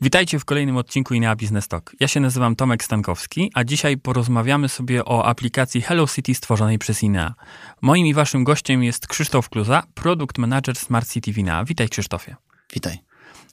Witajcie w kolejnym odcinku Inea Business Talk. Ja się nazywam Tomek Stankowski, a dzisiaj porozmawiamy sobie o aplikacji Hello City stworzonej przez Inea. Moim i waszym gościem jest Krzysztof Kluza, produkt manager Smart City w Inea. Witaj Krzysztofie. Witaj.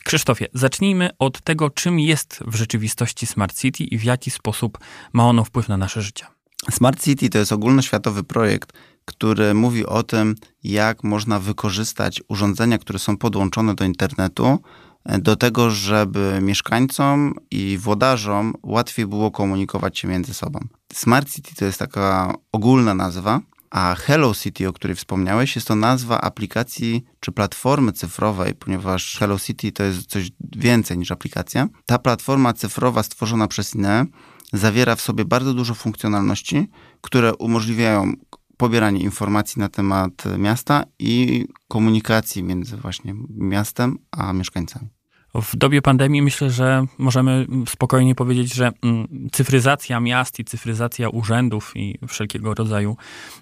Krzysztofie, zacznijmy od tego, czym jest w rzeczywistości Smart City i w jaki sposób ma ono wpływ na nasze życie. Smart City to jest ogólnoświatowy projekt, który mówi o tym, jak można wykorzystać urządzenia, które są podłączone do internetu, do tego, żeby mieszkańcom i włodarzom łatwiej było komunikować się między sobą. Smart City to jest taka ogólna nazwa, a Hello City, o której wspomniałeś, jest to nazwa aplikacji czy platformy cyfrowej, ponieważ Hello City to jest coś więcej niż aplikacja. Ta platforma cyfrowa stworzona przez INE zawiera w sobie bardzo dużo funkcjonalności, które umożliwiają pobieranie informacji na temat miasta i komunikacji między właśnie miastem a mieszkańcami. W dobie pandemii myślę, że możemy spokojnie powiedzieć, że mm, cyfryzacja miast i cyfryzacja urzędów i wszelkiego rodzaju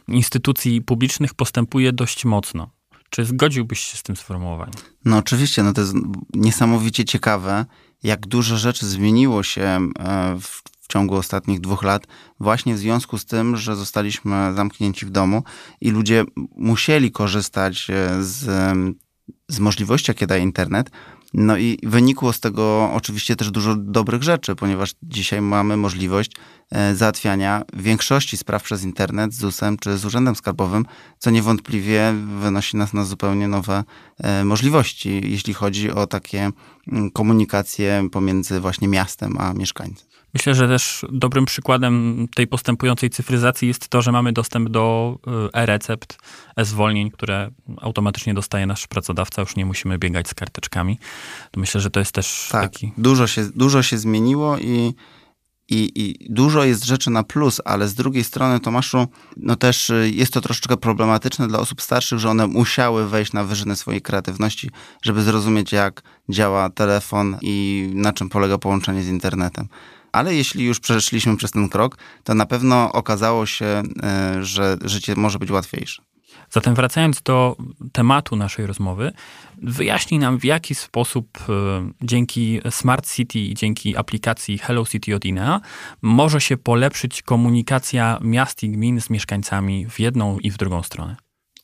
instytucji publicznych postępuje dość mocno. Czy zgodziłbyś się z tym sformułowaniem? No oczywiście, no to jest niesamowicie ciekawe, jak dużo rzeczy zmieniło się e, w w ciągu ostatnich dwóch lat, właśnie w związku z tym, że zostaliśmy zamknięci w domu i ludzie musieli korzystać e, z, z możliwości, jakie daje internet. No i wynikło z tego oczywiście też dużo dobrych rzeczy, ponieważ dzisiaj mamy możliwość e, załatwiania większości spraw przez internet z ZUS-em czy z Urzędem Skarbowym, co niewątpliwie wynosi nas na zupełnie nowe e, możliwości, jeśli chodzi o takie mm, komunikacje pomiędzy właśnie miastem a mieszkańcem. Myślę, że też dobrym przykładem tej postępującej cyfryzacji jest to, że mamy dostęp do y, e-recept, e-zwolnień, które automatycznie dostaje nasz pracodawca, już nie musimy biegać z karteczkami. Myślę, że to jest też tak, taki... Dużo się, dużo się zmieniło i, i, i dużo jest rzeczy na plus, ale z drugiej strony, Tomaszu, no też y, jest to troszeczkę problematyczne dla osób starszych, że one musiały wejść na wyżyny swojej kreatywności, żeby zrozumieć, jak działa telefon i na czym polega połączenie z internetem ale jeśli już przeszliśmy przez ten krok, to na pewno okazało się, e, że życie może być łatwiejsze. Zatem wracając do tematu naszej rozmowy, wyjaśnij nam w jaki sposób e, dzięki Smart City i dzięki aplikacji Hello City od INEA może się polepszyć komunikacja miast i gmin z mieszkańcami w jedną i w drugą stronę.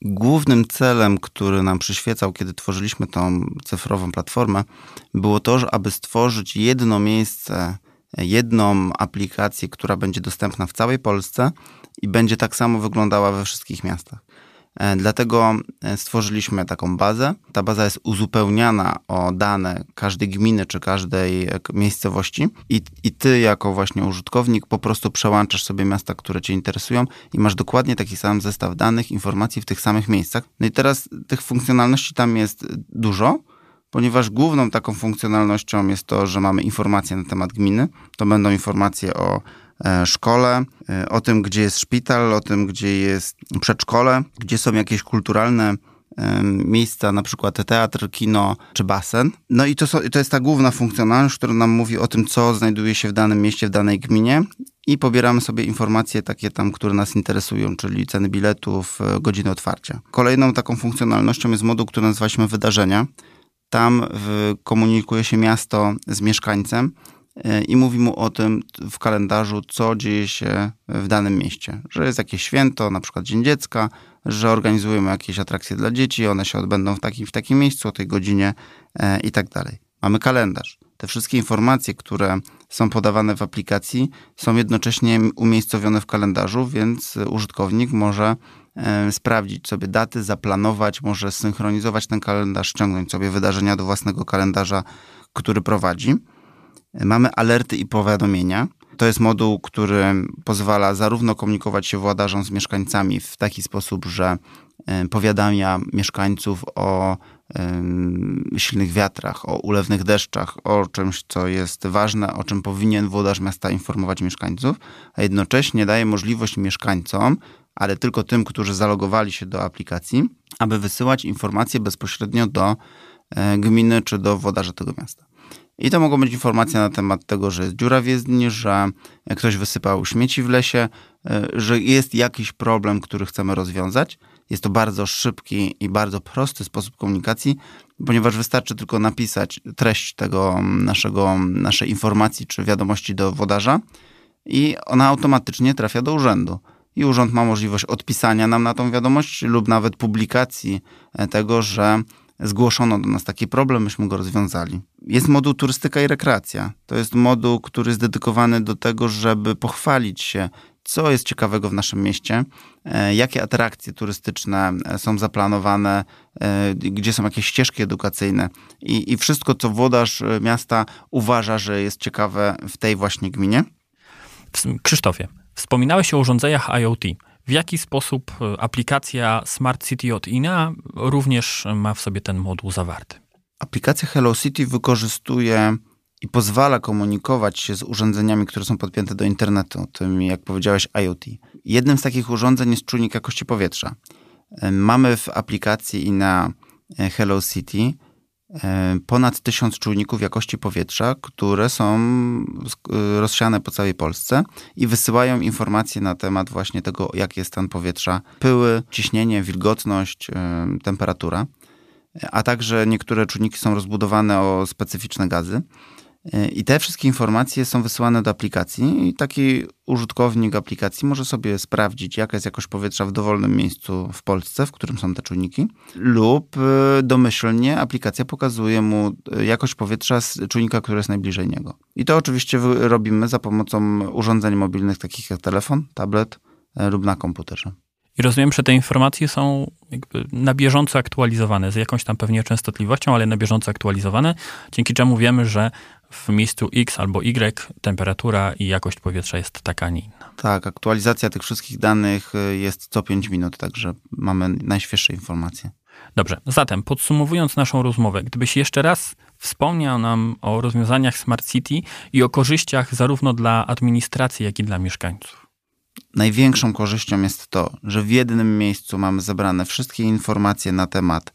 Głównym celem, który nam przyświecał, kiedy tworzyliśmy tą cyfrową platformę, było to, aby stworzyć jedno miejsce jedną aplikację, która będzie dostępna w całej Polsce i będzie tak samo wyglądała we wszystkich miastach. E, dlatego e, stworzyliśmy taką bazę. Ta baza jest uzupełniana o dane każdej gminy czy każdej e, miejscowości i, i ty jako właśnie użytkownik po prostu przełączasz sobie miasta, które cię interesują i masz dokładnie taki sam zestaw danych, informacji w tych samych miejscach. No i teraz tych funkcjonalności tam jest dużo, ponieważ główną taką funkcjonalnością jest to, że mamy informacje na temat gminy. To będą informacje o e, szkole, e, o tym, gdzie jest szpital, o tym, gdzie jest przedszkole, gdzie są jakieś kulturalne e, miejsca, na przykład teatr, kino czy basen. No i to, to jest ta główna funkcjonalność, która nam mówi o tym, co znajduje się w danym mieście, w danej gminie i pobieramy sobie informacje takie tam, które nas interesują, czyli ceny biletów, godziny otwarcia. Kolejną taką funkcjonalnością jest moduł, który nazywaliśmy wydarzenia. Tam komunikuje się miasto z mieszkańcem e, i mówi mu o tym w kalendarzu, co dzieje się w danym mieście. Że jest jakieś święto, na przykład Dzień Dziecka, że organizujemy jakieś atrakcje dla dzieci, one się odbędą w takim, w takim miejscu, o tej godzinie e, i tak dalej. Mamy kalendarz. Te wszystkie informacje, które są podawane w aplikacji, są jednocześnie umiejscowione w kalendarzu, więc użytkownik może sprawdzić sobie daty, zaplanować, może synchronizować ten kalendarz, ściągnąć sobie wydarzenia do własnego kalendarza, który prowadzi. E, mamy alerty i powiadomienia. To jest moduł, który pozwala zarówno komunikować się władarzom z mieszkańcami w taki sposób, że e, powiadamia mieszkańców o silnych wiatrach, o ulewnych deszczach, o czymś, co jest ważne, o czym powinien włodarz miasta informować mieszkańców, a jednocześnie daje możliwość mieszkańcom ale tylko tym, którzy zalogowali się do aplikacji, aby wysyłać informacje bezpośrednio do e, gminy czy do włodarza tego miasta. I to mogą być informacje na temat tego, że jest dziura w jezdni, że ktoś wysypał śmieci w lesie, e, że jest jakiś problem, który chcemy rozwiązać. Jest to bardzo szybki i bardzo prosty sposób komunikacji, ponieważ wystarczy tylko napisać treść tego naszego, naszej informacji czy wiadomości do wodarza i ona automatycznie trafia do urzędu. I urząd ma możliwość odpisania nam na tą wiadomość lub nawet publikacji e, tego, że zgłoszono do nas taki problem, myśmy go rozwiązali. Jest moduł turystyka i rekreacja. To jest moduł, który jest dedykowany do tego, żeby pochwalić się, co jest ciekawego w naszym mieście, e, jakie atrakcje turystyczne e, są zaplanowane, e, gdzie są jakieś ścieżki edukacyjne i, i wszystko, co włodarz miasta uważa, że jest ciekawe w tej właśnie gminie. Krzysztofie, wspominałeś o urządzeniach IoT. W jaki sposób aplikacja Smart City od INEA również ma w sobie ten moduł zawarty? Aplikacja Hello City wykorzystuje i pozwala komunikować się z urządzeniami, które są podpięte do internetu, tym jak powiedziałeś IoT. Jednym z takich urządzeń jest czujnik jakości powietrza. Mamy w aplikacji i na e, Hello City e, ponad tysiąc czujników jakości powietrza, które są e, rozsiane po całej Polsce i wysyłają informacje na temat właśnie tego, jak jest stan powietrza, pyły, ciśnienie, wilgotność, temperatura. A także niektóre czujniki są rozbudowane o specyficzne gazy. I te wszystkie informacje są wysyłane do aplikacji i taki użytkownik aplikacji może sobie sprawdzić, jaka jest jakość powietrza w dowolnym miejscu w Polsce, w którym są te czujniki, lub y, domyślnie aplikacja pokazuje mu y, jakość powietrza z czujnika, który jest najbliżej niego. I to oczywiście robimy za pomocą urządzeń mobilnych takich jak telefon, tablet lub na komputerze. I rozumiem, że te informacje są na bieżąco aktualizowane, z jakąś tam pewnie częstotliwością, ale na bieżąco aktualizowane, dzięki czemu wiemy, że w miejscu X albo Y temperatura i jakość powietrza jest taka, a nie inna. Tak, aktualizacja tych wszystkich danych y, jest co 5 minut, także mamy najświeższe informacje. Dobrze, zatem podsumowując naszą rozmowę, gdybyś jeszcze raz wspomniał nam o rozwiązaniach Smart City i o korzyściach zarówno dla administracji, jak i dla mieszkańców. Największą korzyścią jest to, że w jednym miejscu mamy zebrane wszystkie informacje na temat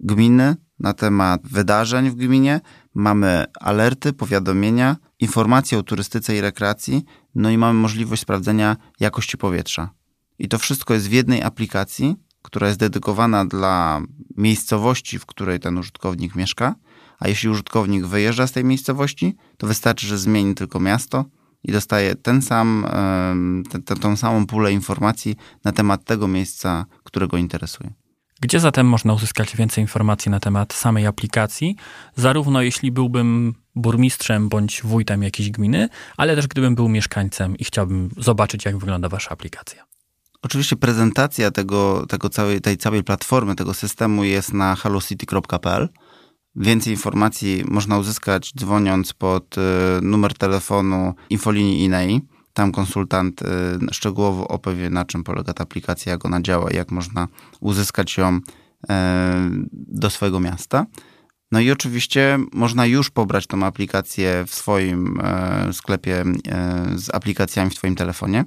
gminy, na temat wydarzeń w gminie, mamy alerty, powiadomienia, informacje o turystyce i rekreacji, no i mamy możliwość sprawdzenia jakości powietrza. I to wszystko jest w jednej aplikacji, która jest dedykowana dla miejscowości, w której ten użytkownik mieszka. A jeśli użytkownik wyjeżdża z tej miejscowości, to wystarczy, że zmieni tylko miasto i dostaje ten sam, tą samą pulę informacji na temat tego miejsca, którego interesuje. Gdzie zatem można uzyskać więcej informacji na temat samej aplikacji, zarówno jeśli byłbym burmistrzem bądź wójtem jakiejś gminy, ale też gdybym był mieszkańcem i chciałbym zobaczyć, jak wygląda wasza aplikacja? Oczywiście prezentacja tego, tego całej, tej całej platformy, tego systemu jest na hallocity.pl. Więcej informacji można uzyskać dzwoniąc pod y, numer telefonu infolinii INEI. Tam konsultant y, szczegółowo opowie, na czym polega ta aplikacja, jak ona działa jak można uzyskać ją y, do swojego miasta. No i oczywiście można już pobrać tą aplikację w swoim y, sklepie z aplikacjami w Twoim telefonie,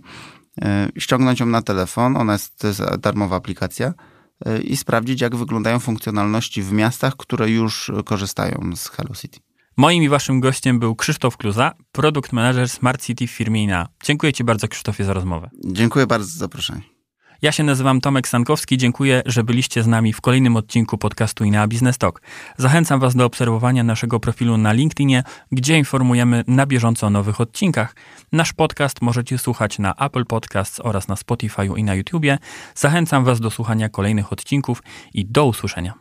ściągnąć ją na telefon, ona jest, to jest darmowa aplikacja i sprawdzić, jak wyglądają funkcjonalności w miastach, które już korzystają z Hello City. Moim i waszym gościem był Krzysztof Kluza, produkt manager Smart City w firmie INA. Dziękuję ci bardzo Krzysztofie za rozmowę. Dziękuję bardzo za zaproszenie. Ja się nazywam Tomek Stankowski. Dziękuję, że byliście z nami w kolejnym odcinku podcastu INEA Business Talk. Zachęcam Was do obserwowania naszego profilu na LinkedInie, gdzie informujemy na bieżąco o nowych odcinkach. Nasz podcast możecie słuchać na Apple Podcasts oraz na Spotify i na YouTubie. Zachęcam Was do słuchania kolejnych odcinków i do usłyszenia.